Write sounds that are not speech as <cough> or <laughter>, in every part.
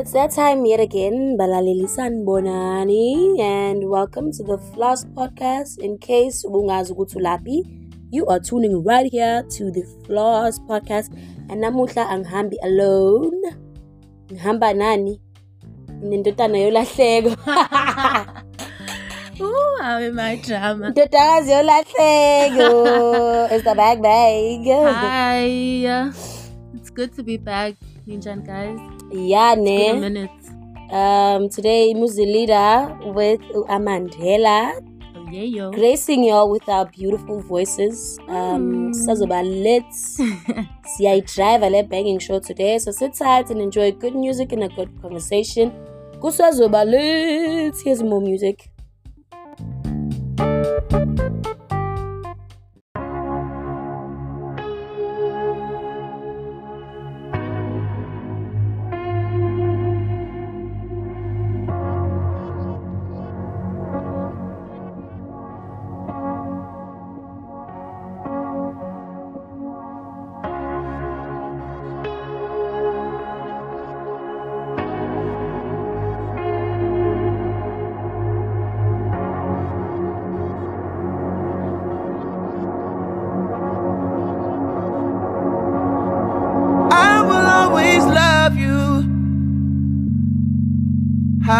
It's that time yet again, Balalili Sanbonani, and welcome to the Floss Podcast. In case Lapi, you are tuning right here to the Floss Podcast. And namuhla anghambi alone. Ngihamba nani? Nendotana yolahleko. <laughs> Ooh, I'm my drama. Ndodakazi yolahleko. <laughs> It's the bag bag. Hi. It's good to be back, Ninjan guys. Yeah, ne. minute. Um, today, Muzi Leader with Amandela. Oh, yeah, yo. gracing y'all with our beautiful voices. Um, Mm. sazoba lit. <laughs> Siyayidrive le banging show today. So sit tight and enjoy good music and a good conversation. Kusazoba lit. Here's more music.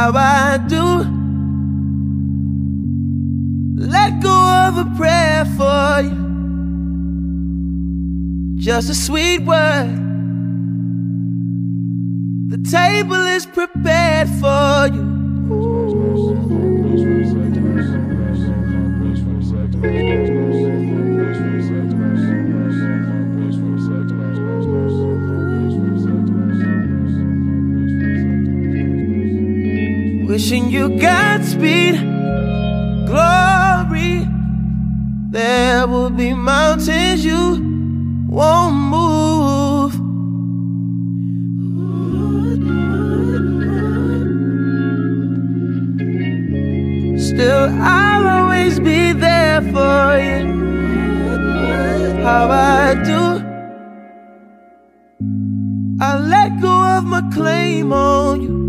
How I do. Let go of a prayer for you, just a sweet word. The table is prepared for you. Wishing you Godspeed, glory. There will be mountains you won't move. Still, I'll always be there for you. How I do. I let go of my claim on you.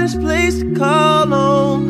This place to call home.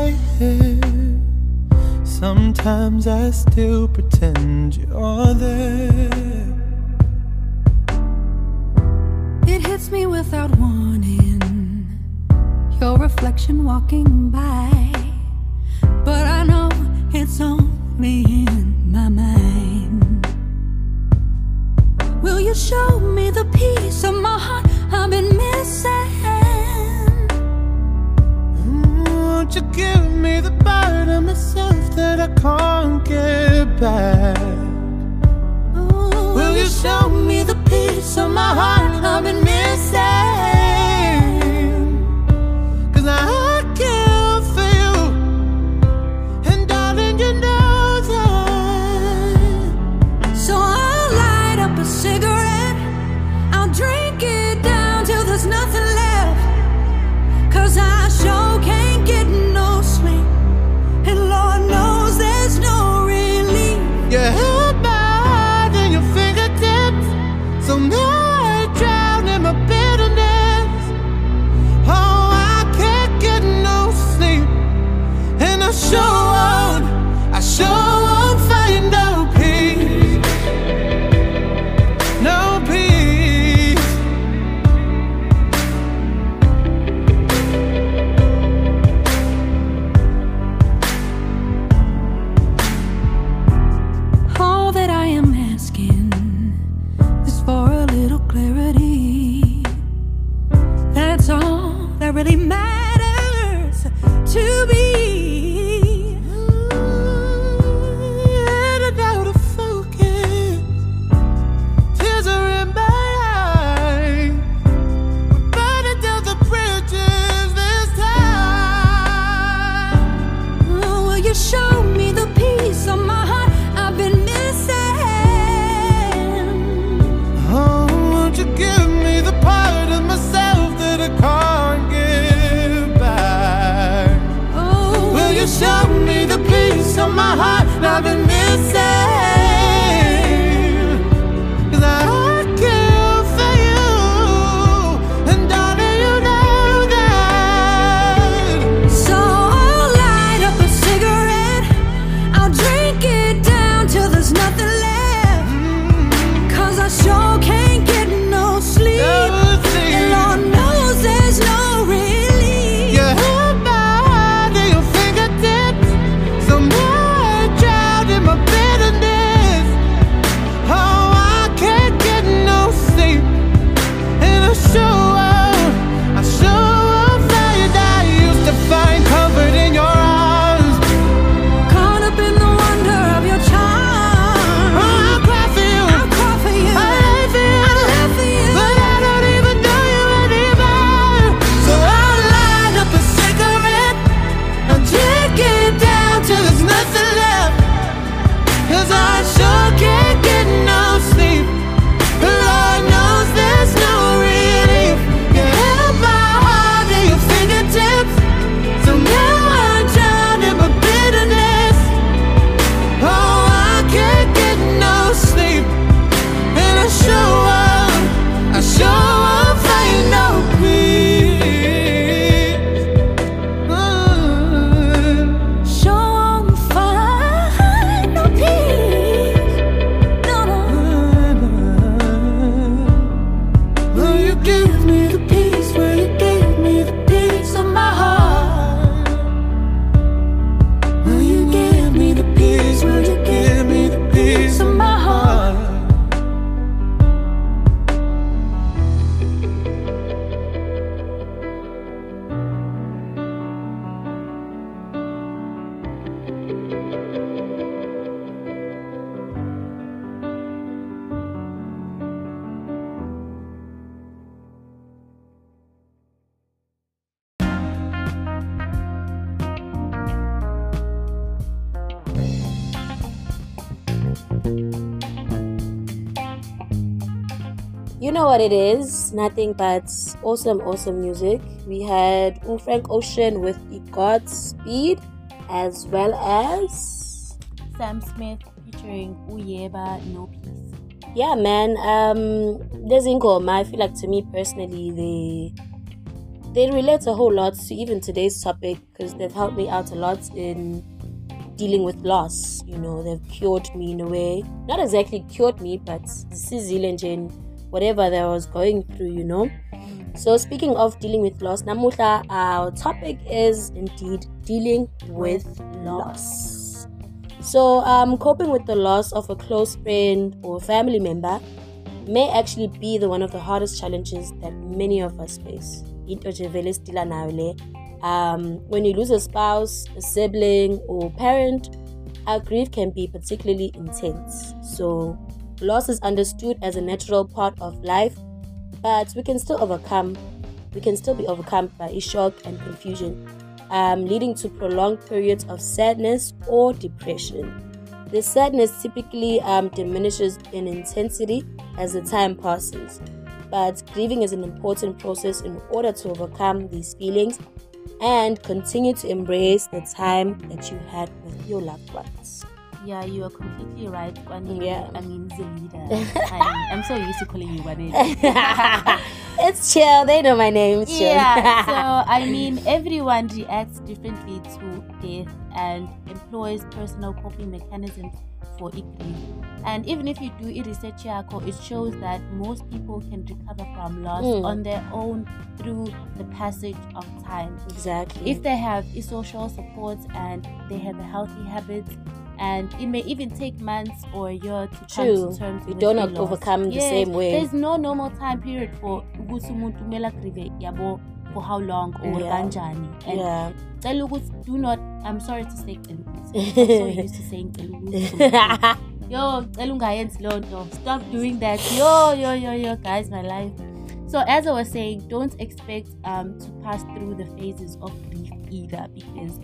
My hair. Sometimes I still pretend you're there. It hits me without warning. Your reflection walking by. But I know it's only in my mind. Will you show me the piece of my heart I've been missing? Won't you give me the part of myself that I can't get back? Ooh, Will you show me the piece of my heart I've been missing? the peace of my heart. I've been missing know what it is? Nothing but awesome, awesome music. We had U Frank Ocean with the Godspeed, as well as Sam Smith featuring Uyeba No Peace. yeah, man. Um, there's Ingoma. I feel like to me personally, they they relate a whole lot to even today's topic because they've helped me out a lot in dealing with loss. You know, they've cured me in a way. Not exactly cured me, but this is in whatever that I was going through. You know. So speaking of dealing with loss, Namuhla, our topic is indeed dealing with loss. So um, coping with the loss of a close friend or family member may actually be the one of the hardest challenges that many of us face. Um, when you lose a spouse, a sibling, or parent, our grief can be particularly intense. So loss is understood as a natural part of life but we can still overcome we can still be overcome by shock and confusion um, leading to prolonged periods of sadness or depression. The sadness typically um, diminishes in intensity as the time passes but grieving is an important process in order to overcome these feelings and continue to embrace the time that you had with your loved ones Yeah, you are completely right, Kwanele. Yeah. I mean, the leader. <laughs> I'm, I'm so used to calling you Kwanele. <laughs> it's chill they know my name it's chill. yeah, <laughs> so I mean, everyone reacts differently to death and employs personal coping mechanisms for it. And even if you do a research yako, it shows that most people can recover from loss Mm. on their own through the passage of time. exactly If they have social support and they have healthy habits, and it may even take months or a year to True. come to terms You with don't loss. overcome the Yes, same way. There's no normal time period for ukuthi umuntu kumele agrieve yabo for how long or Yeah. kanjani. And yeah cela ukuthi do not I'm sorry to say cela ukuthi. <laughs> I'm so used to saying cela ukuthi. <laughs> Yo, cela ungayenzi leyo nto. Stop doing that. Yo, yo, yo, yo, guys, my life. So as I was saying, don't expect um to pass through the phases of grief either because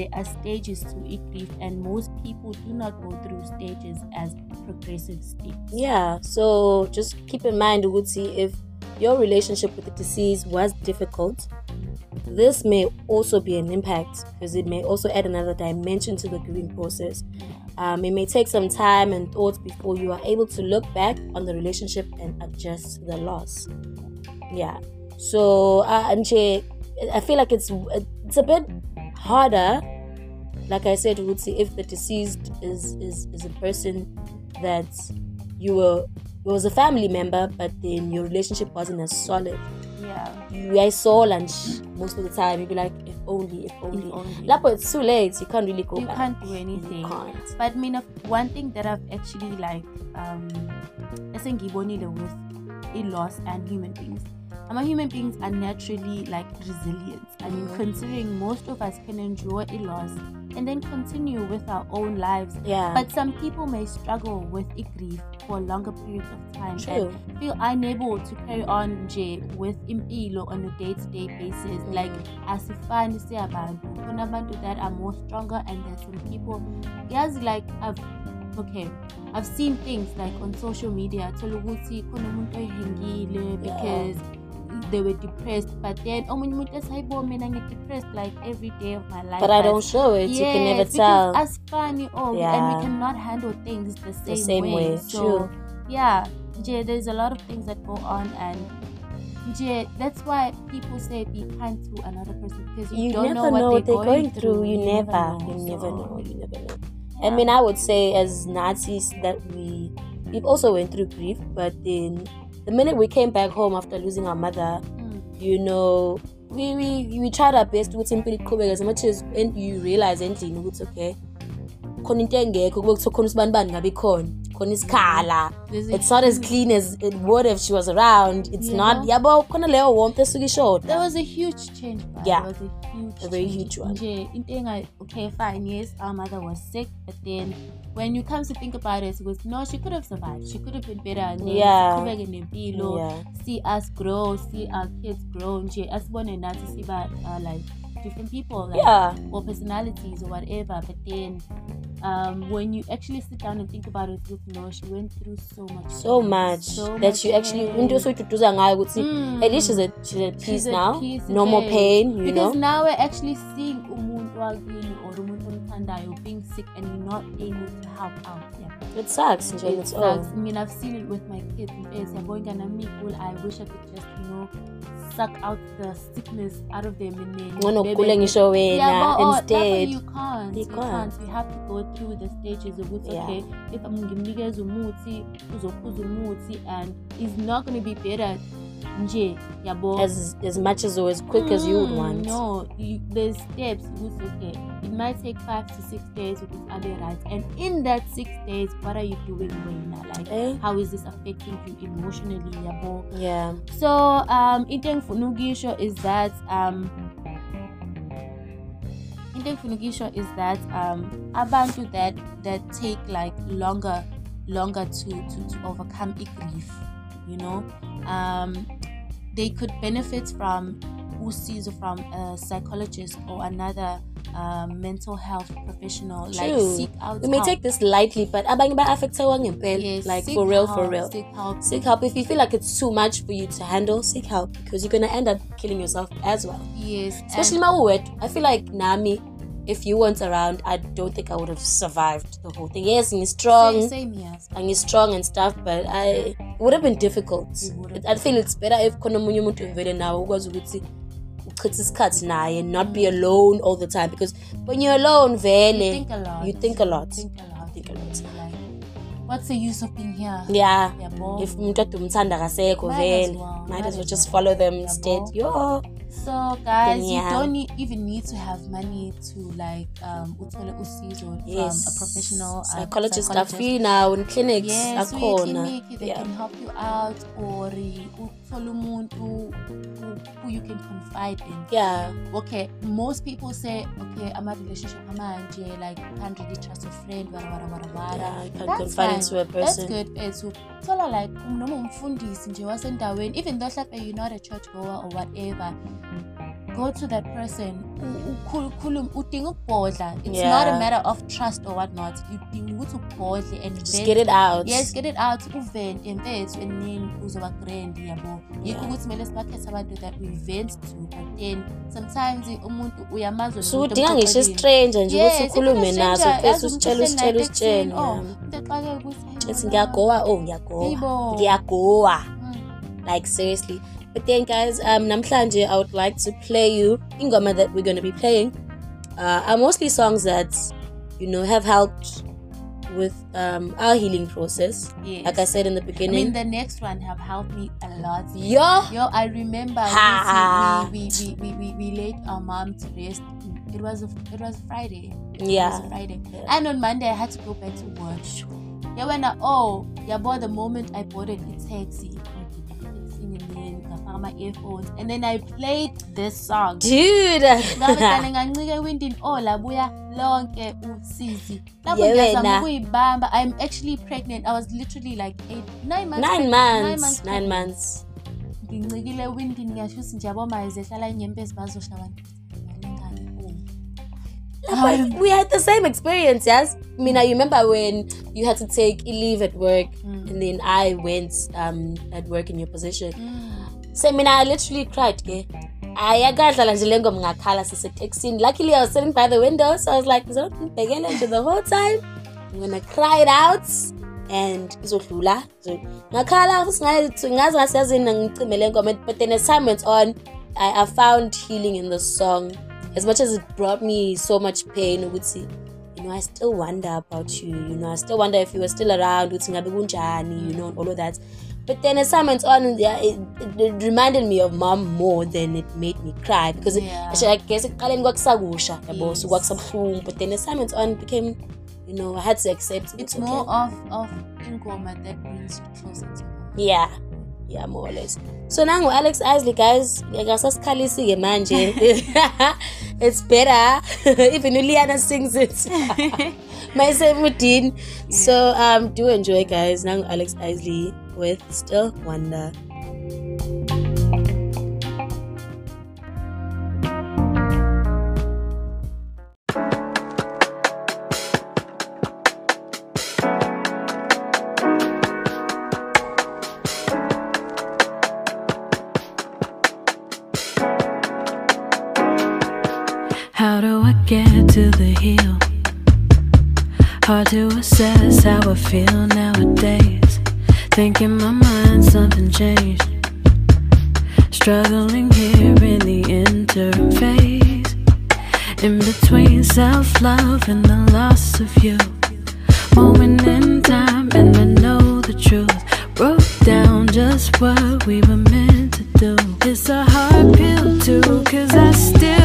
there are stages to a grief and most people do not go through stages as progressive stages. Yeah, so just keep in mind, Uguti, if your relationship with the deceased was difficult, this may also be an impact because it may also add another dimension to the grieving process. Um, it may take some time and thought before you are able to look back on the relationship and adjust the loss. Yeah. So, uh, nje, I feel like it's it's a bit harder. Like I said, Wutsi, if the deceased is, is is a person that you were was a family member, but then your relationship wasn't as solid. Yeah. You guys saw lunch most of the time. You'd be like, if only, if only. only. Lapo, it's too late. You can't really go You back. can't do anything. You can't. But I mean, one thing that I've actually like, um, esengibonile with a loss and human beings. Um, human beings are naturally like resilient. I mean, considering most of us can enjoy a loss and then continue with our own lives. Yeah. But some people may struggle with a grief for a longer period of time True. and feel unable to carry on nje with impilo on a day-to-day basis. Mhm. Like asifani siyabantu. Kunabantu that are more stronger and there's some people yes like I've okay I've seen things like on social media thola ukuthi kunomuntu oyihingile because they were depressed but then omunye umuntu ethi hayibo mina ngi-depressed like every day of my life but I don't show it. you can never Yes, tell. because as funny oh and Yeah. we cannot handle things the same, same way. way, So true. yeah, Jay, there's a lot of things that go on and Jay, that's why people say be kind to another person because you, you don't never know what know what they're, they're going through. You never, know. you never So, know. You never know. I yeah. mean, I would say as Nazis that we we've also went through grief, but then the minute we came back home after losing our mother, Mm. you know, we we, we tried our best ukuthi impilo iqhubeke as much as and you realize endlini ukuthi okay khona into engekho kube kuthiwa khona usibanibani ngabe khona khona isikhala it's not as clean as it would if she was around it's You not yabo khona leyo warmth esuke ishoda There was a huge change. bruh. Yeah. There was a huge, A very change. huge one. Nje, into enga- okay, fine. Yes, our mother was sick, but then when you come to think about it, it was no, she could have survived. She could have been better. Siqhubeke nempilo. See us grow, see our kids grow. Nje, asibone nathi siba uh, like different people, like, yeah or personalities or whatever. But then. Um, when you actually sit down and think about it, you know she went through so much, so much so that much you actually into osuyiduduza ngayo ukuthi Mm. at least she's at, she's at peace She's at now peace, no more pain you because know now we're actually seeing umuntu wakini or umuntu omthandayo being sick and you're not able to help out yeah. it sucks nje It sucks. all I mean, I've seen it with my kids. Yes, I'm going and I wish I could just, you know, suck out the sickness out of them and then maybe- kugule ngisho wena oh, instead you can't. You You, can't. can't. You have to go through the stages of which Yeah. okay, if I'm ngimnikeza umuthi, uzophuza umuthi and it's not going to be better nje, yabo. as as much as or as quick as you would Mm, want No, you, there's steps. ukuthi, Okay, it might take five to six days with other right, and in that six days, what are you doing now? Like, Eh? how is this affecting you emotionally, yabo? yeah So, um, into engifuna ukisho is that um, into engifuna ukisho is that um, abantu that that take like longer, longer to to, to overcome a grief, you know, um, they could benefit from usizo from a psychologist or another um, mental health professional. Like True. seek out. we may help. take this lightly but abanye ba-affectewa ngempela Yes, like for real for help, real Seek help. seek help if you feel like it's too much for you to handle seek help because you're gonna end up killing yourself as well Yes, especially my word i feel like nami if you weren't around i don't think i would have survived the whole thing yes and strong Same, same here. and you're strong and stuff but i it would have been difficult i feel it's better if khona omunye umuntu vele nawe ukwazi ukuthi uchithe isikhathi naye and not be alone all the time because when you're alone You vele think a lot. you think a lot Think a lot. Think a lot. Like, what's the use of being here? yeah Yabo. if umuntu ade umthanda kasekho Might as vele well, might as well just follow them Yabo. instead yo So guys, yeah. you don't even need to have money to like um uthole usizo from yes. a professional uh, psychologist now in clinics Yes, akhona they yeah. can help you out or uthole umuntu who, you can confide in. yeah okay most people say okay i'm a relationship amanje like you can't really trust a friend wara wara wara wara yeah you can That's confide fine. into a that's person good ethu thola like noma umfundisi nje wasendaweni even though mhlawumbe you're not a church goer or whatever go to that person u- ukhulu- khulum- udinga ukubhodla it's Yeah. not a matter of trust or whatnot udinga ukuthi ubhodle and Just vent. get it out. yes get it out uvente mfethu and then uzoba grand yabo yikho Yeah. ukuthi kumele sibakhethe abantu that we vent to but then sometimes umuntu uyamazwa so nomuntu udinga ngisho omxoxelile. istranger nje ukuthi Yes, ukhulume even a naso stranger, bese yazi usitshela umuntu usitshela ehleli usitshela etekisini, oh, yeah. umuntu exake ukuthi, ethi "Hey, ngiyagowa oh ngiyagowa Yibo. ngiyagowa Mm. like seriously but then guys um namhlanje i would like to play you ingoma that we're going to be playing uh, are mostly songs that you know have helped with um our healing process Yes. like i said in the I beginning mean, the next one have helped me a lot. yo Yo, I remember we, we, we, we, we laid our mom to rest. It was a, it was Friday. It Yeah. was Friday. Yeah. And on Monday I had to go back to work. Yeah, when I oh yeah, but the moment I boarded a taxi, in ngafaka my earphones, and then I played this song. dude ngabedale <laughs> ngancike ewindini oh labuya lonke usizi lapho Yeah, ngiyazama wena. ukuyibamba i'm actually pregnant i was literally like eight nine months nine pregnant, months nine pregnant. months ngincikile ewindini ngiyasho ukuthi nje abomaye ehlala inyembezi bazosha abantu Balingani, oh. But we had the same experience, yes. I mean, I remember when you had to take a leave at work, Mm. and then I went um at work in your position. Mm. So I literally cried. Okay, ayagadlala nje le ngoma ngakhala siseteksini. Luckily, I was sitting by the window, so I was like, ngizobhekela nje the whole time. I'm gonna cry it out and izodlula. Ngakhala futhi ngathi ngazi ngasiyazini ngicimele ngoma but then as time went on, I, I found healing in the song. As much as it brought me so much pain, ukuthi you know, I still wonder about you. You know, I still wonder if you were still around. ukuthi ngabe kunjani, You know, all of that. But then as time went on, yeah, it, it, it reminded me of mom more than it made me cry because it- Yeah. actually, I guess ekuqaleni kwakusakusha yabo so kwakusabuhlungu. But then as time went on it became you know I had to accept it's okay. more of of ingoma that brings you closer to her. yeah. Yeah more or less. So nangu Alex Isley guys ngiyakasasikhalisi ke manje. <laughs> It's better. <laughs> Even Uliana sings it. <laughs> Mayisemudini so um do enjoy guys. Nangu Alex Isley. With Still Wonder How do I get to the hill? Hard to assess how I feel nowadays. Think in my mind something changed. Struggling here in the interim phase. In between self love and the loss of you. Moment in time, and I know the truth. Wrote down just what we were meant to do. It's a hard pill too, cause I still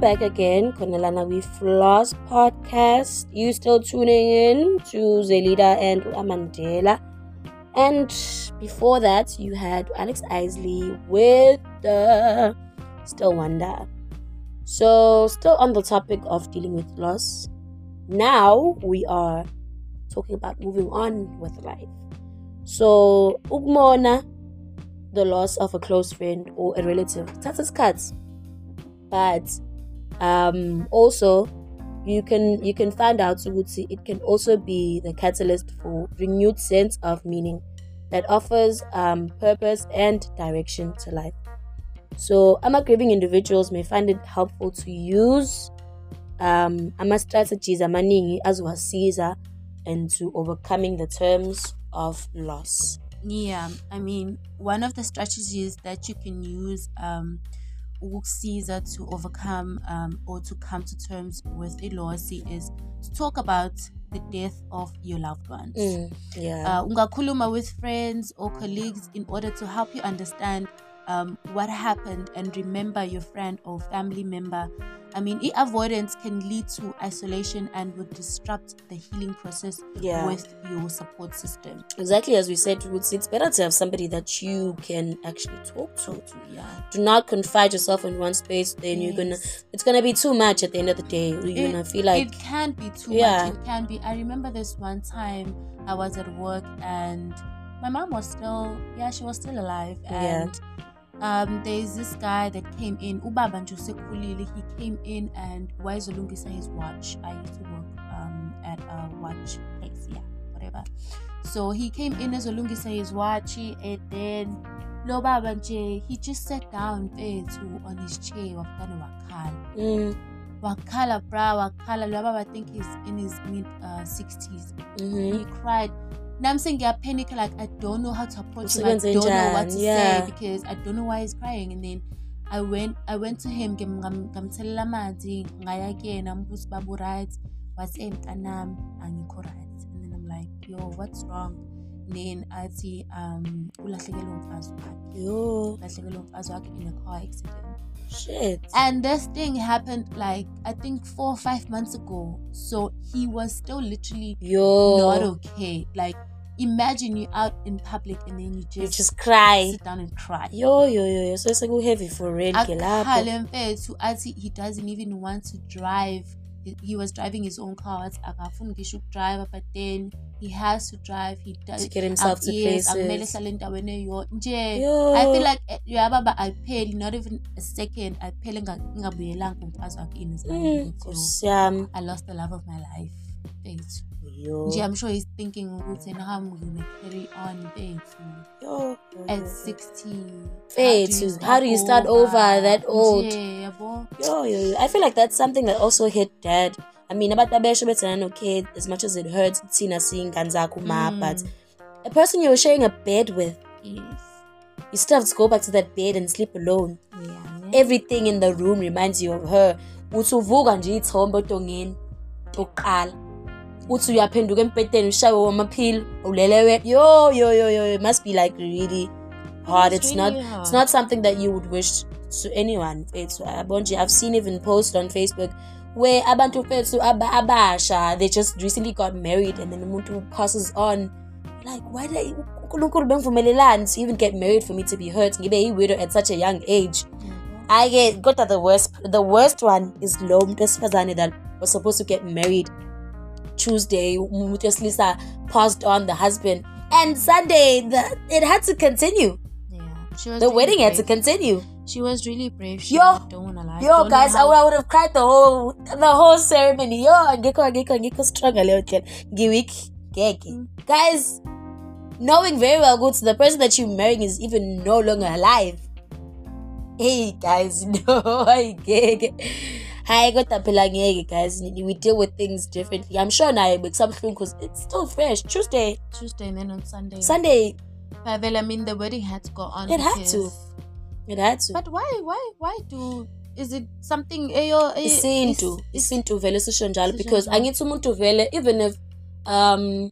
back again. Konelana We Floss podcast. You still tuning in to Zelida and Amandela. And before that, you had Alex Isley with the Still Wonder. So, still on the topic of dealing with loss. Now we are talking about moving on with life. So, Ugmona, the loss of a close friend or a relative, that's cuts. But um, also, you can you can find out ukuthi it can also be the catalyst for renewed sense of meaning that offers um, purpose and direction to life. So, ama grieving individuals may find it helpful to use um, ama strategies amaningi azowasiza into overcoming the terms of loss. Yeah, I mean, one of the strategies that you can use um ukukusiza to overcome um, or to come to terms with a loss is to talk about the death of your loved ones. Mm, yeah. Uh, ungakhuluma with friends or colleagues in order to help you understand um, what happened and remember your friend or family member. I mean, i- avoidance can lead to isolation and would disrupt the healing process Yeah. with your support system. exactly as we said, Roots, it's better to have somebody that you can actually talk to. Yeah. Do not confide yourself in one space, then you're gonna Yes. it's gonna be too much at the end of the day. You're it, gonna feel like it can be too Yeah. much. It can be. I remember this one time I was at work and my mom was still, yeah, she was still alive. Yeah. Um, there's this guy that came in. Ubaba nje usekhulile. He came in and wayezolungisa his watch. I used to work um, at a watch place, yeah, whatever. So he came in ezolungisa his watch and then lo baba nje he just sat down mfethu on his chair wafane wakhala mm, wakhala bra wakhala lo baba i think he's in his mid uh, 60s mhm. he cried saying panic like i don't know how to approach him. I don't know what to yeah. say because i don't know why he's crying. And then i went i went to him ngam- ngam- ngamthelela amanzi ngaya kuyena mbuza babu right. Wathi hey mntanami? Angikho right. And then i'm like yo what's wrong? Then athi um ulahlekelwe umfazi wakhe. Yo, ulahlekelwe umfazi wakhe in a car accident. Shit. and this thing happened like I think four or five months ago. So he was still literally Yo, not okay. Like imagine you out in public and then you just, you just cry. sit down and cry. Yo, yo, yo, yo. So it's like heavy for real. athi he doesn't even want to drive. He- was driving his own car. Athi akafuni ngisho ukudrive but then he has to drive. He does To get himself to yes, akumele places. ehlale endaweni eyo nje. I feel like eh, uyababa ayipheli not even a second ayiphele nga- ngingabuyelanga umfazi wakhe in his life Mm. I lost the love of my life mfethu Yo. nje I'm sure he's thinking ukuthi I'm gonna carry on mfethu Yo, at yo. 60 Mfethu, how do you start over that old? nje yabo Yo, yo, yo. I feel like that's something that also hit dad. I mean, abantu abesha bethana okay, as much as it hurts, thina siyingane zakho ma, Mm. but a person you're sharing a bed with, yes you still have to go back to that bed and sleep alone. yeah? Everything in the room reminds you of her. Uthi uvuka nje ithombe otongeni tokuqala. Uthi uyaphenduka empeteni ushawe amaphilo ulele we- yo yo yo yo it must be like really hard. It's It's, not really hard. it's not something that you would wish to anyone. It's uh, Bonji, I've seen even posts on Facebook where abantu fethu aba- abasha they just recently got married and then umuntu passes on like why did uNkulunkulu bengivumelelani to even get married for me to be hurt ngibe yi-widow at such a young age I get got that the worst the worst one is lo muntu wesifazane that was supposed to get married Tuesday umuntu wesilisa passed on the husband. And Sunday the, it had to continue. Yeah she was the wedding had to brave. continue. She was really brave. She Yo, don't wanna lie. yo Don't guys I, I would have cried the whole the whole ceremony. Yo ngikho ngikho ngikho strong leyo ndlela ngiweak ngeke. Mm. guys knowing very well good the person that you're marrying is even no longer alive. Hey guys <laughs> no ayigeke hayi kodwa phela ngeke guys we deal with things differently i'm sure naye bekusabuhlungu because it's still fresh tuesday Tuesday and then on Sunday sunday But well, I mean the wedding had to go on It had to. it had to But why, why, why do? Is it something? Eyo, isintu is- is- isintu vele sisho njalo because angithi umuntu vele even if um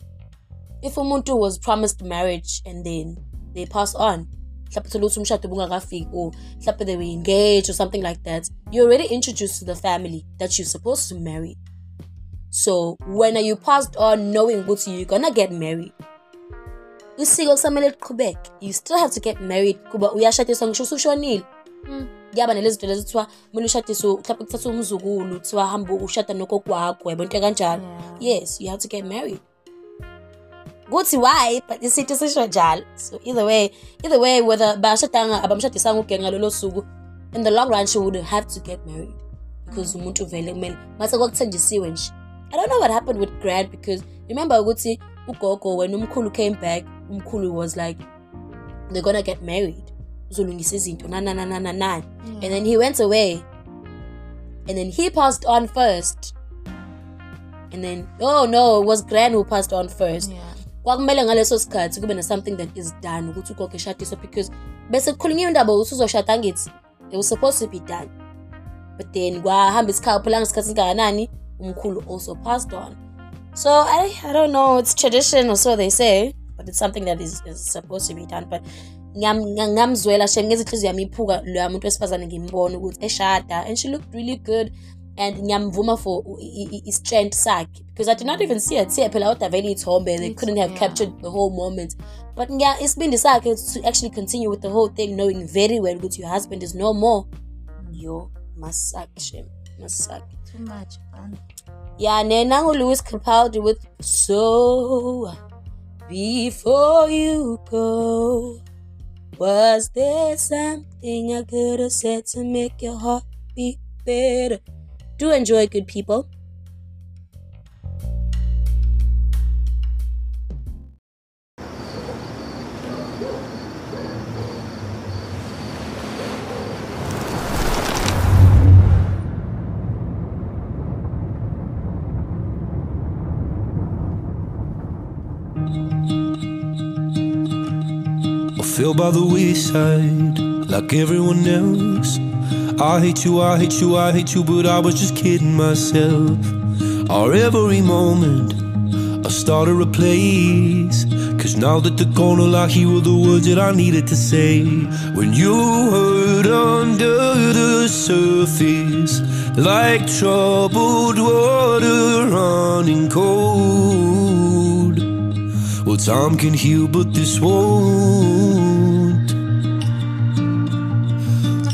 if umuntu was promised marriage and then they pass on mhlawumbe thola ukuthi umshado ubungakafiki or mhlawumbe they were engaged or something like that. You're already introduced to the family that you're supposed to marry. So when are you passed on knowing ukuthi you're gonna get married? Isiko kusamele liqhubeke. You still have to get married kuba uyashadiswa ngisho usushonile kuyaba nalezi zinto lezi kuthiwa kumele ushadiswe mhlawumbe kuthatha umzukulu kuthiwa hamba ushada nogokwakho yabo into kanjalo yes you have to get married. Kuthi why but isithi sisho njalo. So either way either way whether bashadanga abamshadisanga ugenge ngalolo suku in the long run she would have to get married. Because umuntu vele kumele mase kwakuthenjisiwe nje. I don't know what happened with grad because remember ukuthi ugogo when umkhulu came back umkhulu was like they're gonna get married. Uzolungisa izinto na na na na na na. And then he went away. And then he passed on first. And then oh no it was grand who passed on first. Yeah. Kwakumele ngaleso sikhathi kube na-something that is done ukuthi ugogo eshadiswa because bese kukhulunyiwe indaba ukuthi uzoshada angithi it was supposed to be done. But then kwahamba isikhathi phela ngesikhathi singakanani umkhulu also passed on. So I, I don't know it's tradition or so they say but it's something that is, is supposed to be done. But ngiyam- nga- ngamzwela shem ngezinhliziyo yami iphuka loya muntu wesifazane ngimbona ukuthi eshada and she looked really good. And ngiyamvuma for i-strength sakhe because i did not even see her tear phela kodwa vele ithombe they couldn't have yeah. captured the whole moment but ngiya- isibindi sakhe to actually continue with the whole thing knowing very well ukuthi your husband is no more yo masakhe shem masakhe Too much, man. yeah, Nenango Lewis Capaldi with So Before You Go. Was there something I could have said to make your heart beat better? Do enjoy, good people. I fell by the wayside like everyone else. I hate you, I hate you, I hate you, but I was just kidding myself. Our every moment, I started a place. Cause now that they're gone, all I hear were the words that I needed to say. When you hurt under the surface, like troubled water running cold. Well, time can heal, but this won't.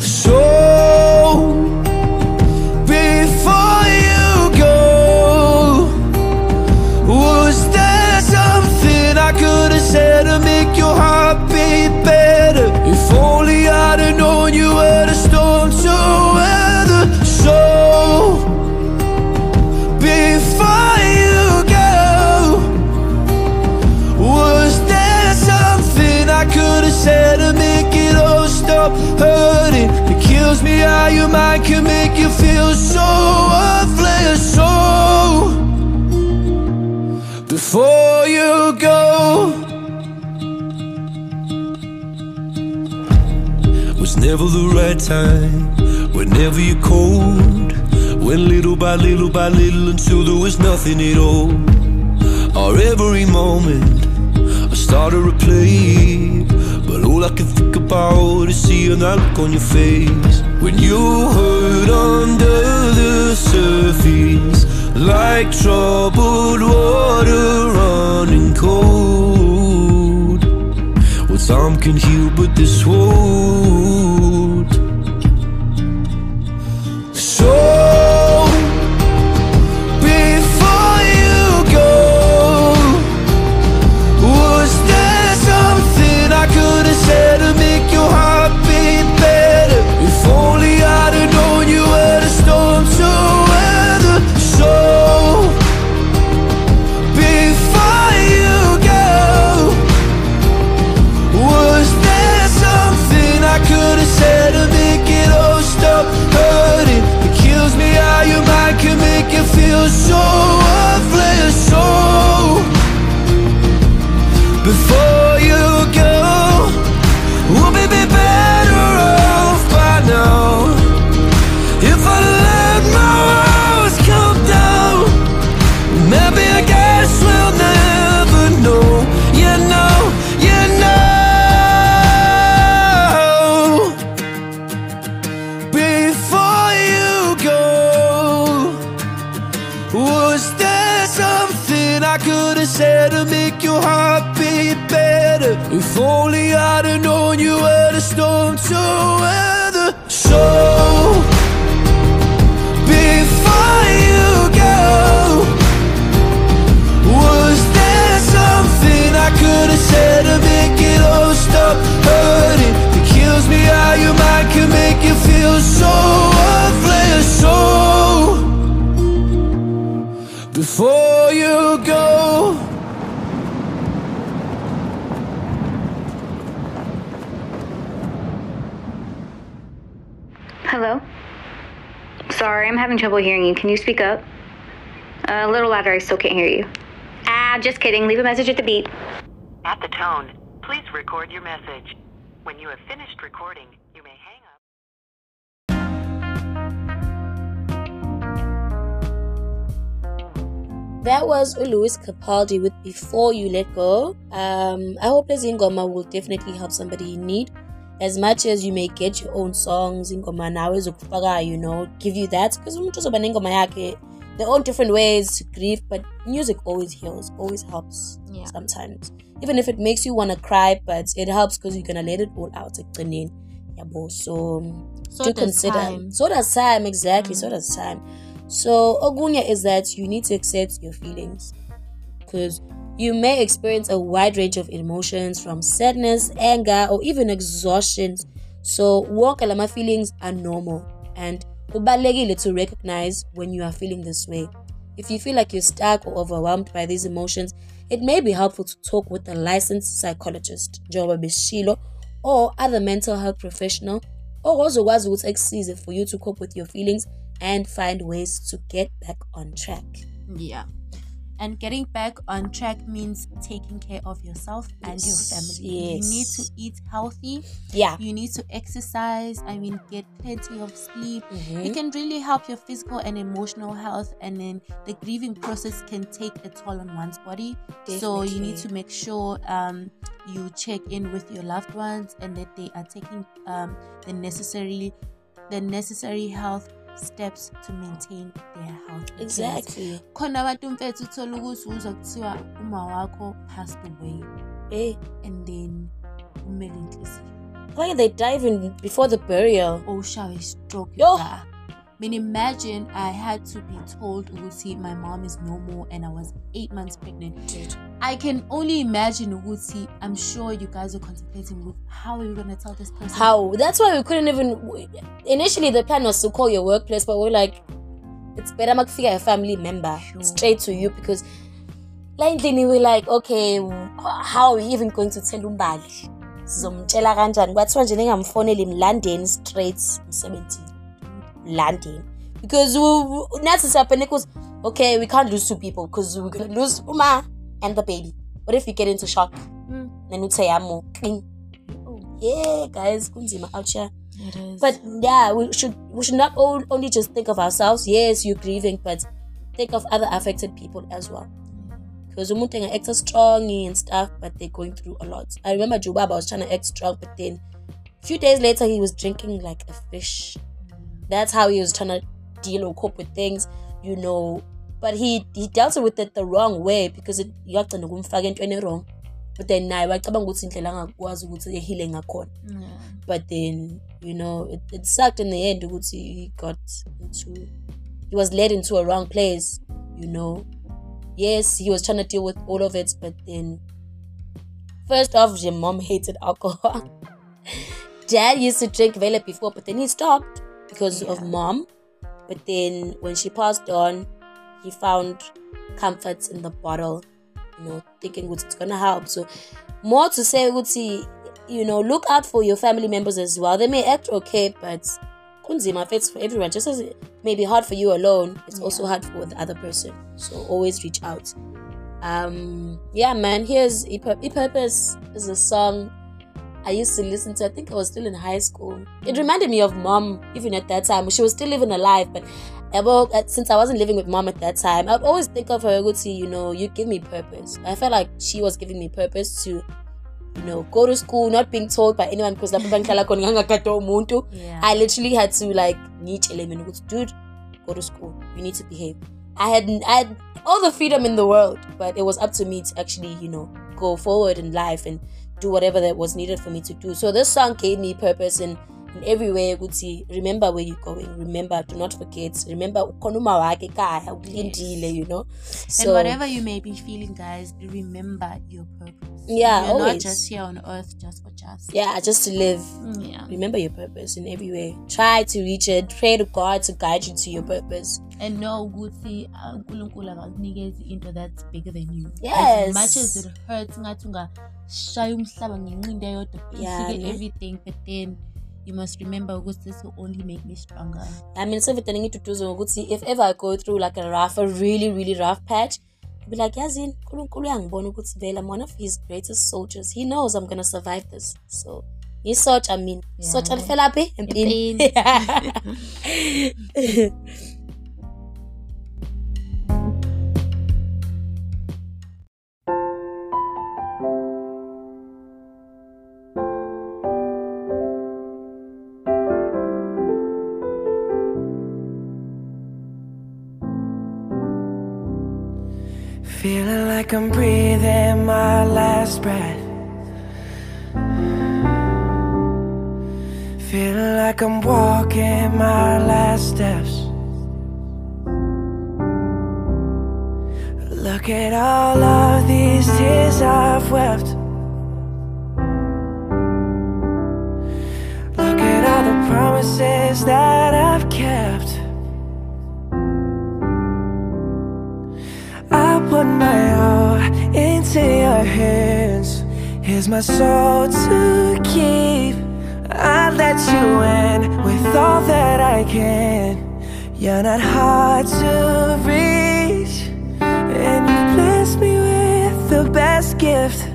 So, something I could have said to make your heart beat better? If only I'd have known you were the storm to weather. So, before you go. Was there something I could have said to make it all stop hurting? It kills me how your mind can make you feel so worthless. So before go, was never the right time. Whenever you're cold, went little by little by little until there was nothing at all. Our every moment I started to play But all I can think about is seeing that look on your face When you hurt under the surface Like troubled water can heal, but this won't you. Can you speak up? a little louder, I still can't hear you. Ah, just kidding. Leave a message at the beep. At the tone, please record your message. When you have finished recording, you may hang up. That was Louis Capaldi with Before You Let Go. Um, I hope this Ingoma will definitely help somebody in need. As much as you may get your own songs, Ingoma nawe zokufaka, you know, give you that. Because umuntu uzoba nengoma yakhe, their own different ways to grieve, but music always heals, always helps Yeah. sometimes. Even if it makes you want to cry, but it helps because you're to let it all out. ekugcineni. Yabo. So, So do consider. time. So does time, exactly. So does time. So, Ogunya is that you need to accept your feelings because you may experience a wide range of emotions from sadness, anger, or even exhaustion. So, walk alama feelings are normal and kubalulekile to recognize when you are feeling this way. If you feel like you're stuck or overwhelmed by these emotions, it may be helpful to talk with a licensed psychologist, njengoba beshilo, or other mental health professional, or ozokwazi ukuthi akusize for you to cope with your feelings and find ways to get back on track. Yeah. And getting back on track means taking care of yourself and your Yes, family. You need yes. to eat healthy. Yeah. You need to exercise. I mean, get plenty of sleep. Mhm. It can really help your physical and emotional health. And then the grieving process can take a toll on one's body. So you need Definitely. to make sure um, you check in with your loved ones and that they are taking um, the necessary the necessary health steps to maintain their health. Exactly. khona abantu mfethu uthola ukuthi uzwa kuthiwa uma wakho passed away Hey, and then kumele inhliziyo why they dive in before the burial? ushawe stroke Yo. I mean, imagine I had to be told ukuthi my mom is no more and I was eight months pregnant. Dude. I can only imagine ukuthi I'm sure you guys are contemplating with how are we gonna tell this person How? That's why we couldn't even. Initially, the plan was to call your workplace, but we're like, it's better makufika a family member Sure. straight to you because. Landlini we're like, okay, how are we even going to tell umbali? Sizomtshela kanjani? Kwathiwa nje ningamfoneli mlandeni straight emsebenzini. Mlandeni. Because we- we- nathi siyabhena because okay, we can't lose two people because we could lose Uma and the baby. What if you get into shock? Mm. Then uthe yamo. Oh, Yeah, guys, kunzima out here. it is. But yeah, we should we should not all, only just think of ourselves. Yes, you're grieving, but think of other affected people as well. Because umuntu enga act strong and stuff, but they're going through a lot. I remember Jubaba was trying to act strong, but then a few days later he was drinking like a fish. That's how he was trying to deal or cope with things, you know. But he he dealt with it the wrong way because it yagcina kumfaka entweni wrong. But then naye wacabanga ukuthi indlela angakwazi ukuthi ehile ngakhona. But then you know it, it sucked in the end ukuthi he got into he was led into a wrong place you know. Yes he was trying to deal with all of it but then first off your mom hated alcohol. <laughs> Dad used to drink vela before but then he stopped. Because of Yeah. mom but then when she passed on he found comforts in the bottle you know thinking it's gonna help so more to say ukuthi you know look out for your family members as well they may act okay but kunzima it's for everyone just as it may be hard for you alone it's also hard for the other person so always reach out um yeah man here's e purpose is a song I used to listen to. I think I was still in high school. It reminded me of mom, even at that time. She was still living alive, but about uh, since I wasn't living with mom at that time, I'd always think of her. Good you know, you give me purpose. I felt like she was giving me purpose to, you know, go to school, not being told by anyone because Yeah. I literally had to like niche element. Dude, go to school. You need to behave. I had I had all the freedom in the world, but it was up to me to actually, you know, go forward in life and do whatever that was needed for me to do. So this song gave me purpose in in every way. I could see, remember where you're going. Remember, do not forget. Remember, ukhona umawakhe ekhaya, ukulindile, you know. and whatever you may be feeling, guys, remember your purpose. Yeah, You're not always. just here on earth just for just. yeah, just to live. Mm, Yeah. Remember your purpose in every way. Try to reach it. Pray to God to guide you to your purpose. And know ukuthi uh, uNkulunkulu akakunikezi into that's bigger than you. Yes. As much as it hurts ngathi ungashaya umhlaba ngenqindi eyodwa Yeah, everything but then you must remember ukuthi this will only make me stronger. I mean, to do ukuthi if ever I go through like a rough, a really, really rough patch, I'll be like, Yazin, uNkulunkulu uyangibona ukuthi vele I'm one of his greatest soldiers. He knows I'm gonna survive this. So ngisotsha I mean. Yeah. Sotsha lifela phi? Empini. <laughs> <laughs> like I'm walking my last steps. Look at all of these tears I've wept. Look at all the promises that I've kept. I put my all into your hands. Here's my soul to keep. I let you in with all that I can. You're not hard to reach, and you blessed me with the best gift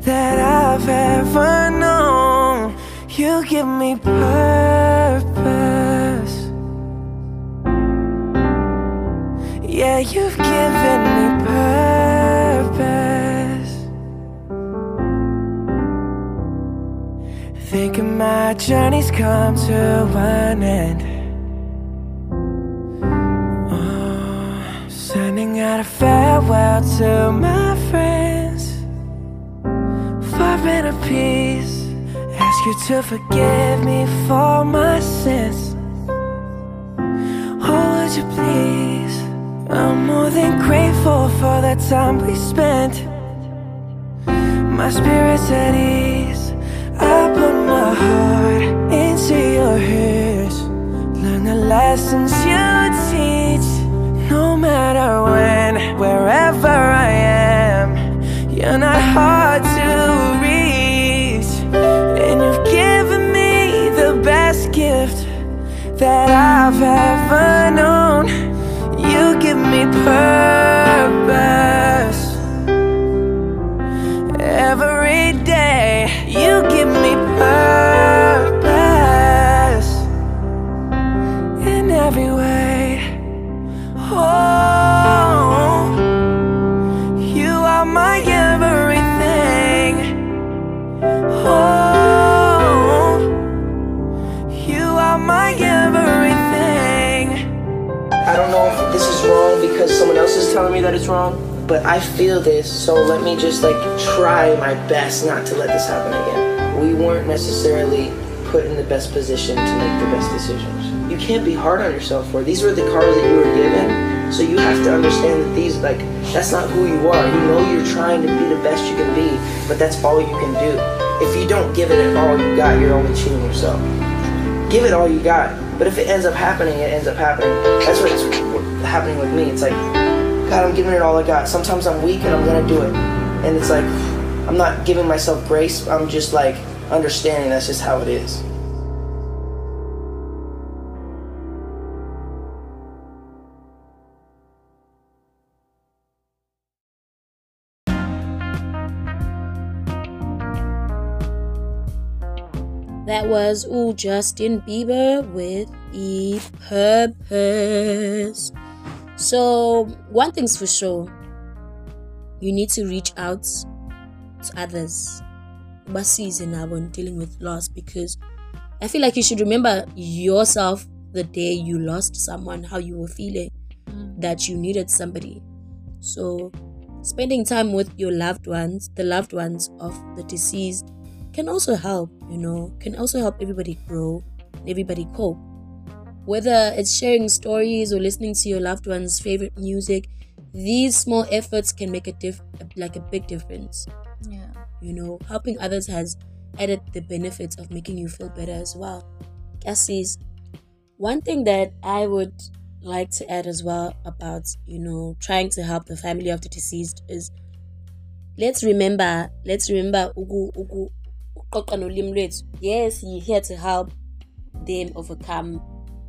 that I've ever known. You give me purpose. Yeah, you've My journey's come to an end. Oh, sending out a farewell to my friends. Far better peace. Ask you to forgive me for my sins. Oh, would you please? I'm more than grateful for the time we spent. My spirit's at ease. Lessons you teach. No matter when, wherever I am, you're not hard to reach. And you've given me the best gift that I've ever known. You give me purpose it's wrong, but I feel this, so let me just like try my best not to let this happen again. We weren't necessarily put in the best position to make the best decisions. You can't be hard on yourself for it. these were the cards that you were given, so you have to understand that these like that's not who you are. You know you're trying to be the best you can be, but that's all you can do. If you don't give it all you got, you're only cheating yourself give it all you got. But if it ends up happening, it ends up happening. That's what's happening with me. It's like, God, I'm giving it all I got. Sometimes I'm weak and I'm gonna do it. And it's like, I'm not giving myself grace. I'm just like understanding that's just how it is. That was ooh Justin Bieber with the purpose. So one thing's for sure, you need to reach out to others. Basize nabo in dealing with loss because I feel like you should remember yourself the day you lost someone, how you were feeling. that you needed somebody. So, spending time with your loved ones, the loved ones of the deceased, can also help, you know, can also help everybody grow, everybody cope. Whether it's sharing stories or listening to your loved one's favorite music, these small efforts can make a diff like a big difference. Yeah. You know, helping others has added the benefits of making you feel better as well. Cassis, one thing that I would like to add as well about, you know, trying to help the family of the deceased is let's remember, let's remember nolimi lwethu. Yes, you're here to help them overcome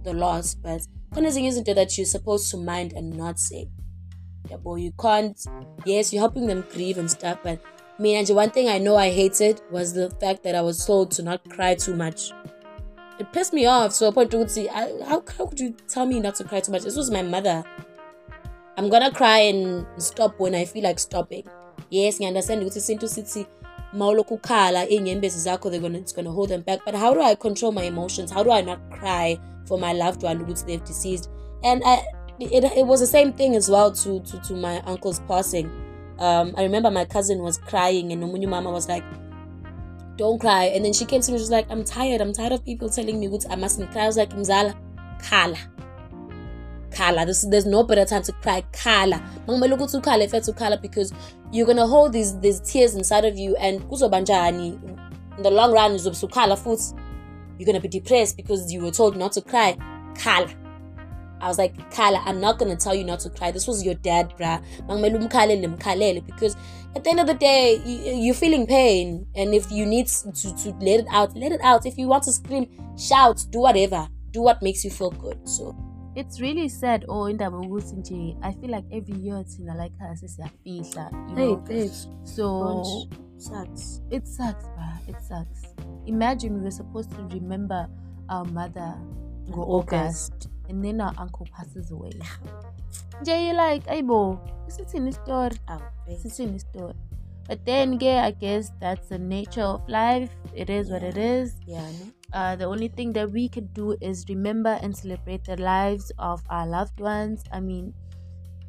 the loss, but khona ezinye izinto that you're supposed to mind and not say. Yabo, you can't yes, you're helping them grieve and stuff, but me and one thing I know I hated was the fact that I was told to not cry too much. It pissed me off a point see how, how could you tell me not to cry too much? This was my mother. I'm gonna cry and stop when I feel like stopping. Yes, I understand ukuthi isintu sithi mawulokhu ukhala iy'nyembezi zakho they're gonna it's gonna hold them back. But how do I control my emotions? How do I not cry for my loved one ukuthi they've deceased? And I it, it was the same thing as well to to, to my uncle's passing. Um, I remember my cousin was crying and Nomunyu Mama was like, Don't cry. And then she came to me, she was like, I'm tired. I'm tired of people telling me ukuthi I mustn't cry. I was like, Mzala, khala. Khala. This, there's no better time to cry. Khala. Mangumele ukuthi ukhale fethu ukhala because you're gonna hold these these tears inside of you and kuzobanjani. In the long run, uzobusukhala futhi. You're gonna be depressed because you were told not to cry. Khala. I was like, Kala, I'm not gonna tell you not to cry. This was your dad, bruh. Because at the end of the day, you, you're feeling pain. And if you need to, to let it out, let it out. If you want to scream, shout, do whatever. Do what makes you feel good. So It's really sad oh indaba ukuthi I feel like every year thina like her sesiyafihla you know babes. so sucks. it sucks bruh. it sucks imagine we were supposed to remember our mother go August and then our uncle passes away. You like ayibo isithini story? Oh, babes. isithini story? But then ke I guess that's the nature of life. It is what it is. Yeah, no? uh, the only thing that we can do is remember and celebrate the lives of our loved ones. I mean,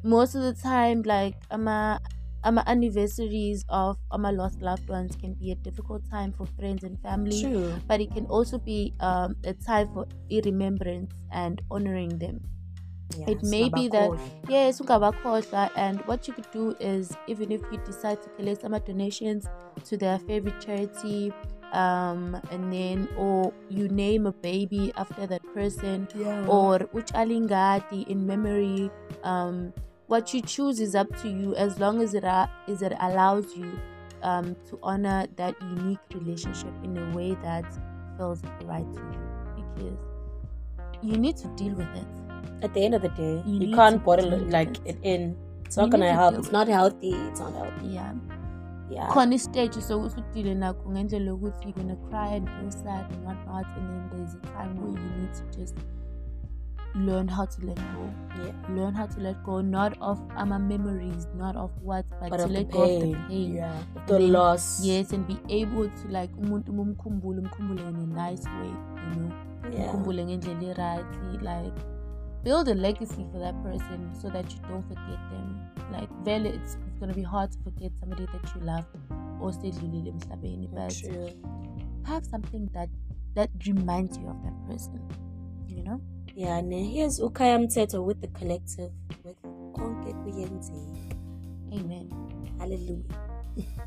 most of the time, like ama ama anniversaries of our lost loved ones can be a difficult time for friends and family. True. But it can also be um, a time for remembrance and honoring them. Yeah, It may be that yes, ungabakhohlwa, and what you could do is even if you decide to collect some donations to their favorite charity, um, and then or you name a baby after that person, Yeah. or uchalingati in memory, um, what you choose is up to you as long as it a- is it allows you um, to honor that unique relationship in a way that feels right to you because you need to deal with it. At the end of the day, You you, can't bottle it like it. in. It's You not gonna need to help. It's not healthy. It's not healthy. Yeah. Yeah. khona istage sokuthi udile nakho ngendlela yokuthi you're gonna cry and feel sad and whatnot and then there's a time where you need to just learn how to let go Yeah. learn how to let go not of our memories not of what but, But to let go of the pain. Yeah. And The then- loss. yes and be able to like umuntu mumkhumbule umkhumbule in a nice way you know umkhumbule ngendlela right like build a legacy for that person so that you don't forget them like vele it's, it's gonna be hard to forget somebody that you love osedlulile emhlabeni but True. have something that that reminds you of that person you know Yeah, and here's Ukaya Mteto with the collective with Konke Kuyenzeka. amen Hallelujah. <laughs>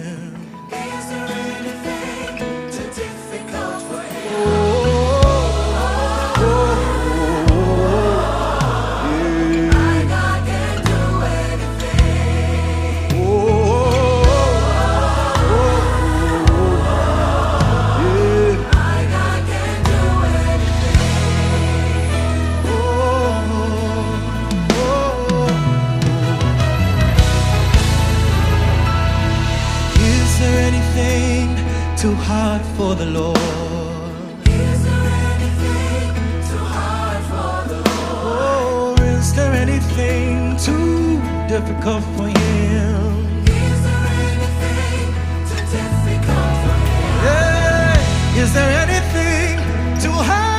for the Lord. Is there anything too hard for the Lord? Oh, is there anything too difficult for Him? Is there anything too difficult for Him? Yeah. Is there anything too hard?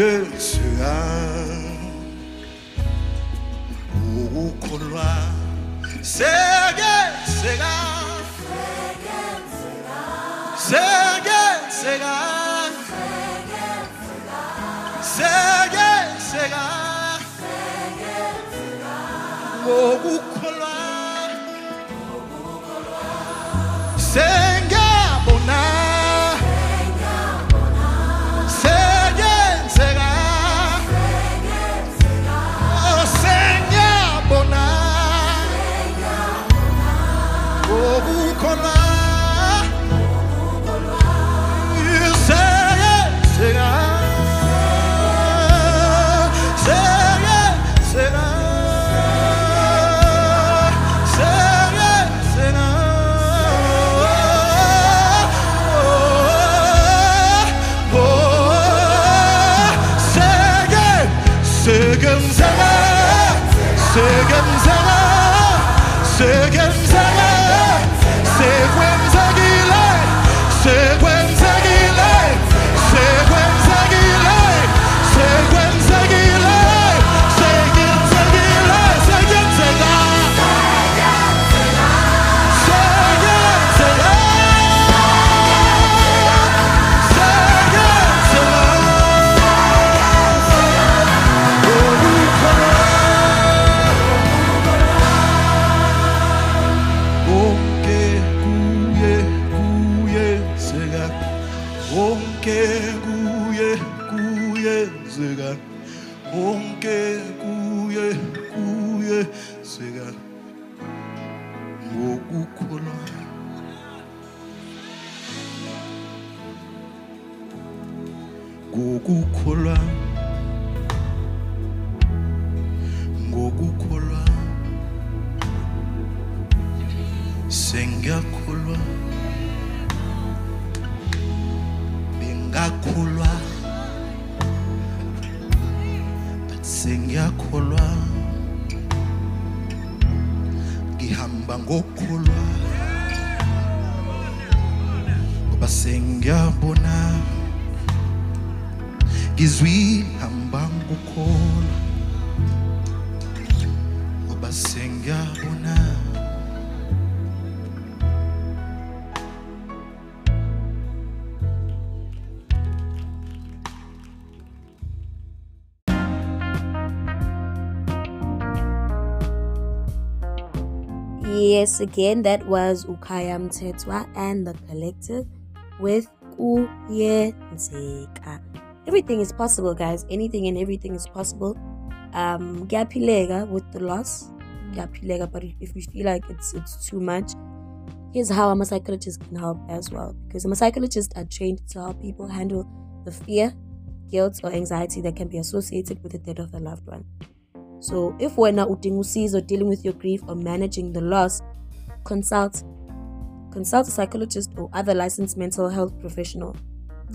yezwekayo ukukholwa seke seka seke seka seke seka seke seka Sengiyakholwa Bengakholwa But sengiyakholwa Ngihamba ngokholwa Ngoba sengiyabona. Ngizwi hamba ngokholwa Yes, again, that was Ukaya Mtetwa and the collective with Kuyenzeka. Everything is possible, guys. Anything and everything is possible. Um, Gapilega with the loss. Gapilega, but if we feel like it's it's too much, here's how a psychologist can help as well. Because a psychologists are trained to help people handle the fear, guilt, or anxiety that can be associated with the death of a loved one. So if wena udinga usizo dealing with your grief or managing the loss, consult consult a psychologist or other licensed mental health professional.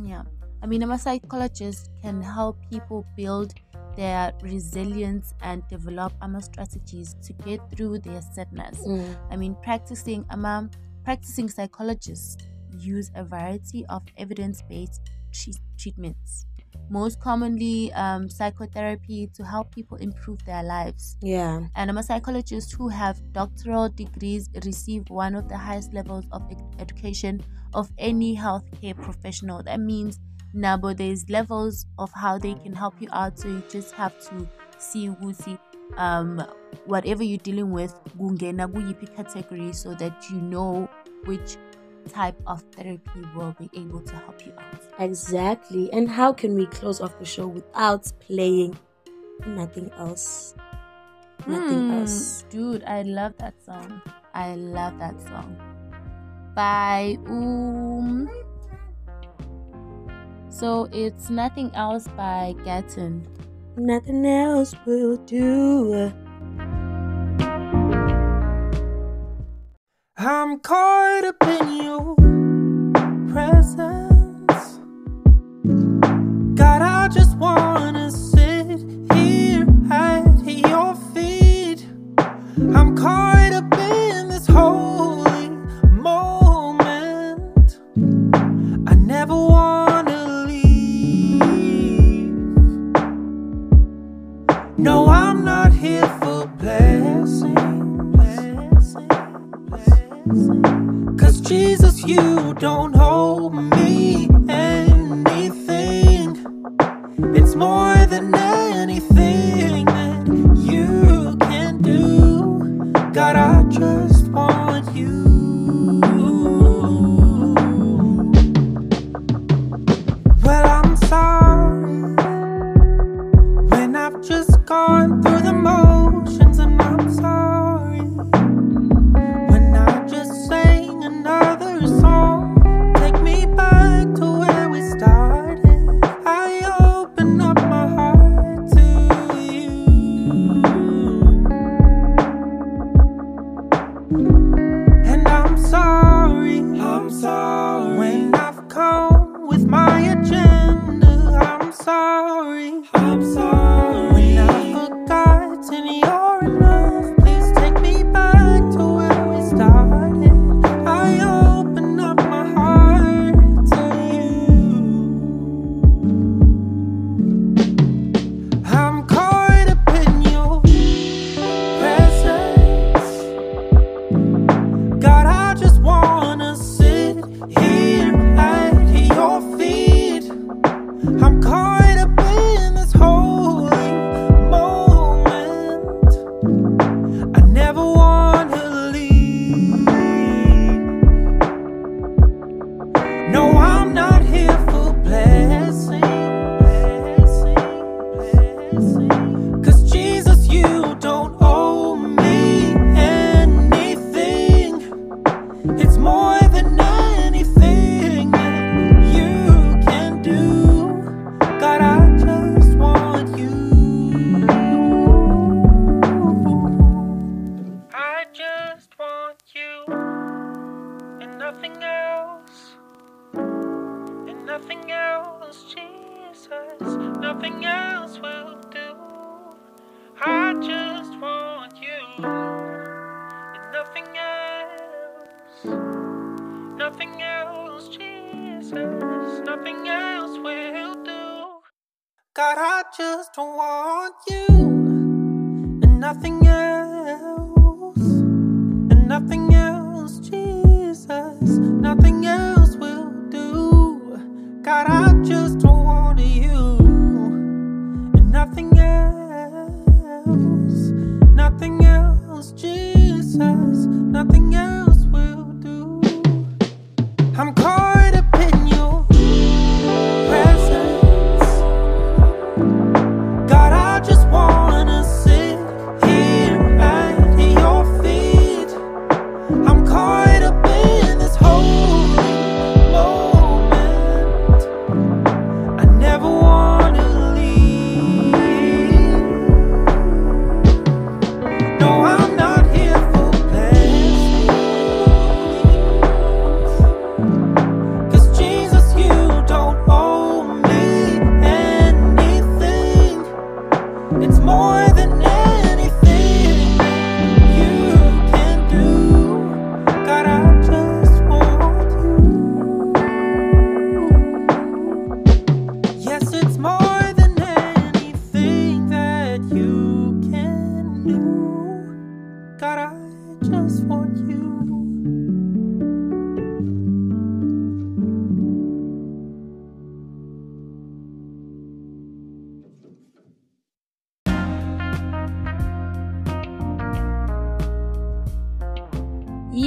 Yeah. I mean, a psychologist can help people build their resilience and develop AMA strategies to get through their sadness. Mm. I mean, practicing AMA, practicing psychologists use a variety of evidence-based tre- treatments. Most commonly, um, psychotherapy to help people improve their lives. Yeah. And I'm a psychologist who have doctoral degrees receive one of the highest levels of ed- education of any healthcare professional. That means Nabo, there's levels of how they can help you out. So you just have to see who see um whatever you're dealing with, kungena kuyipi category so that you know which type of therapy will be able to help you out. Exactly. And how can we close off the show without playing nothing else? Nothing Hmm, else. Dude, I love that song. I love that song. By um So it's nothing else by Gatton. Nothing else will do. I'm caught up in your presence. God, I just wanna sit here at your feet. I'm caught don't owe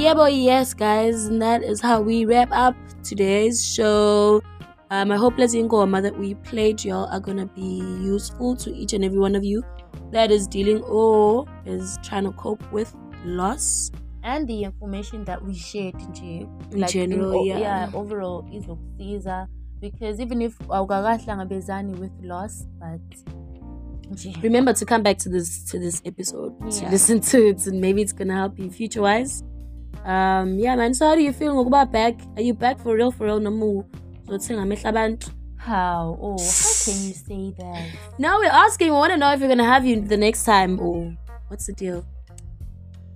Yeah, boy, yes, guys, and that is how we wrap up today's show. Um, I hope Let's Ingoma that we played y'all are gonna be useful to each and every one of you that is dealing or is trying to cope with loss. and the information that we shared nje In general, o- yeah. yeah overall izokusiza because even if awukakahlangabezani with loss but Remember to come back to this to this episode to Yeah. listen to it, and maybe it's gonna help you future wise. Um, yeah, man. So how do you feel ngokuba back? Are you back for real? For real? No uzothenga amehla abantu. how oh how can <sighs> you say that Now we're asking. We want to know if we're gonna have you the next time, or what's the deal?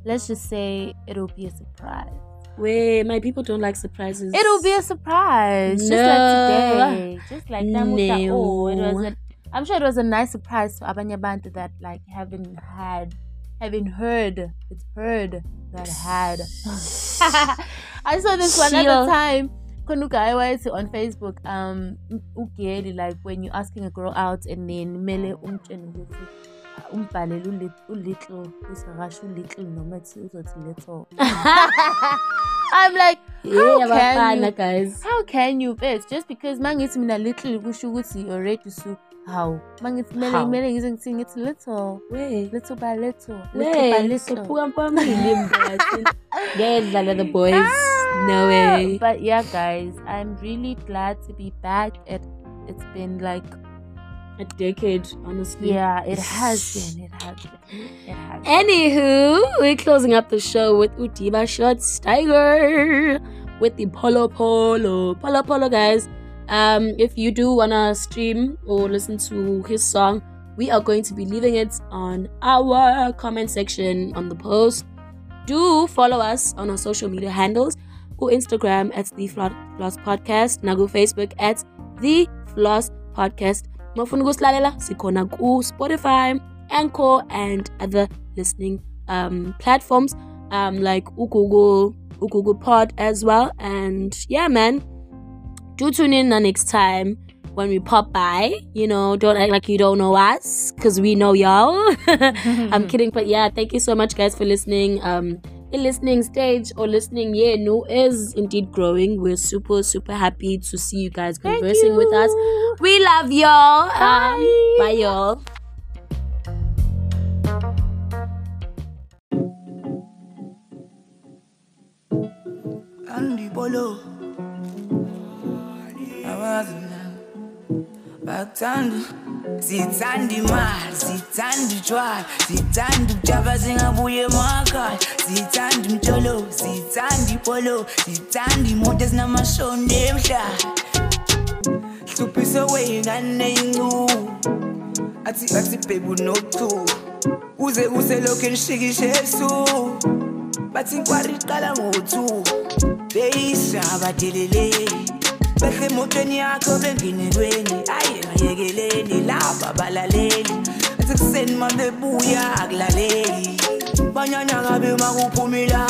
let's just say it'll be a surprise Where my people don't like surprises. it'll be a surprise just No. like today just like namuhla oh it was No. a, i'm sure it was a nice surprise to abanye abantu that like haven't had haven't heard. It's heard that had. <laughs> I saw this one at Chill. the time. Uguy wayethi on facebook um ugeli like when you're asking a girl out and then mele umtshene ukuthi uh, umbhalele uli- ulittle usakasho ulittle noma thi uzothi little. <laughs> i'm like how Yeah, can you guys. how can you first just because mangithi mina little kusho ukuthi you're ready to how mangithi mele How? mele ngize ngithi ngithi little Where? little by little little by little Khuphuka phambili mbathi. <laughs> Ngedlala the boys. No way. but yeah guys i'm really glad to be back it it's been like A decade, honestly. yeah it has been it has been it has been. Anywho, we're closing up the show with Udiba Shots Tiger with the Polo Polo. Polo Polo, guys. Um, if you do wanna stream or listen to his song, we are going to be leaving it on our comment section on the post. Do follow us on our social media handles. Go Instagram at the Flo- Floss Podcast. Now go Facebook at the Floss Podcast. Mafuna ukusilalela sikhona ku Spotify, Anchor, and other listening um, platforms um, like Google, Google Pod as well. And yeah, man, do tune in the next time when we pop by. You know, don't act like you don't know us because we know y'all. <laughs> I'm <laughs> kidding, but yeah, thank you so much, guys, for listening. Um, the listening stage or listening, yeah, no, is indeed growing. We're super, super happy to see you guys conversing with us. you. We love y'all. Um, Bye. bye, y'all. Sandy Polo. Bakuthanda sithanda imali sithanda utshwala sithanda ukujaba singabuye emakhaya sithanda umtsholo sithanda ipolo sithanda imoto ezinamashoni emhlaba. Hluphise weyingane yincubo athi athi babe unochu uze uselokhu enishikishe esu bathi inkwari iqala ngo-two beyisaba deleleni behle emotweni yakho benginelweni aye ngayekeleni laba balaleli athi kuseni ma bebuya akulaleli. Banyanya kabe makuphumila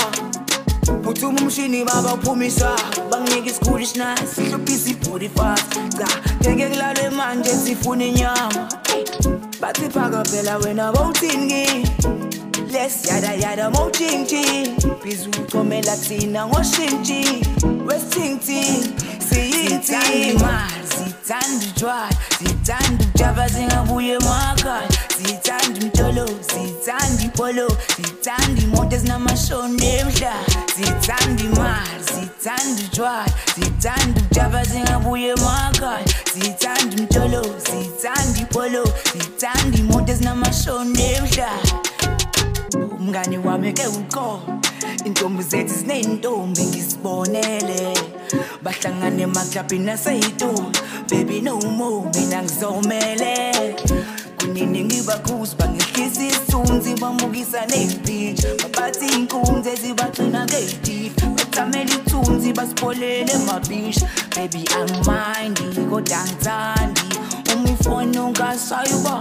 phuthuma umshini baba uphumisa. Banginika isikhulu isinasi hluphisa ibhudi fast. Cha ngeke kulalwe manje sifuna inyama. Bathi phaka phela wena bawuthini kimi les yada yada mojingji bizi ucomela thina ngoshintshi wesithingthing siyinthini imali sithanda utshwala sithanda ukujaba singabuye emakhaya sithanda umtsholo sithanda ipolo sithanda imoto ezinamashoni emhlaba sithanda imali sithanda utshwala sithanda ukujaba singabuye emakhaya sithanda umtsholo sithanda ipolo sithanda imoto ezinamashoni emhlaba umngani wami ke uqobo intombi zethu ziney'ntombi ngisibonele. Bahlangane emaklabhini aseyitoli bebi no more mina ngizomele. Kunini ngibakhuzi bangehlisa isithunzi bamukisa ney'mpitshi babathi iy'nkunzi ezibagcina ngey'tifi bathamela ithunzi basipholele emabhishi bebi angimindi kodwa angithandi uma ifoni ungasayuba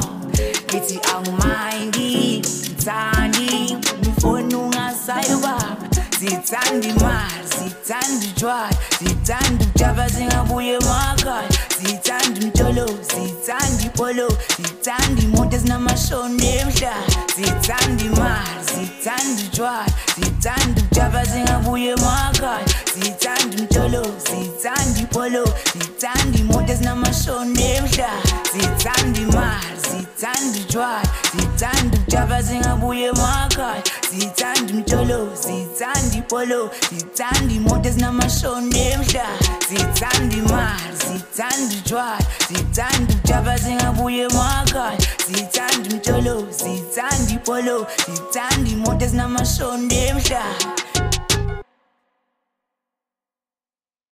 ngithi angimindi ngithandi uma ifoni ungasayuba sithanda imali sithanda utshwala sithanda ukujaba singabuye emakhaya sithanda umtsholo sithanda ipolo sithanda imoto ezinamashoni emhlaba sithanda imali sithanda utshwala sithanda ukujaba singabuye emakhaya sithanda umtsholo sithanda ipolo sithanda imoto ezinamashoni emhlaba sithanda imali sithanda utshwala sithanda ukujaba singabuye emakhaya. Sithanda umtsholo sithanda ipolo sithanda imoto ezinamashoni emhlaba. Sithanda imali sithanda utshwala sithanda ukujaba singabuye emakhaya. Sithanda umtsholo sithanda ipolo sithanda imoto ezinamashoni emhlaba.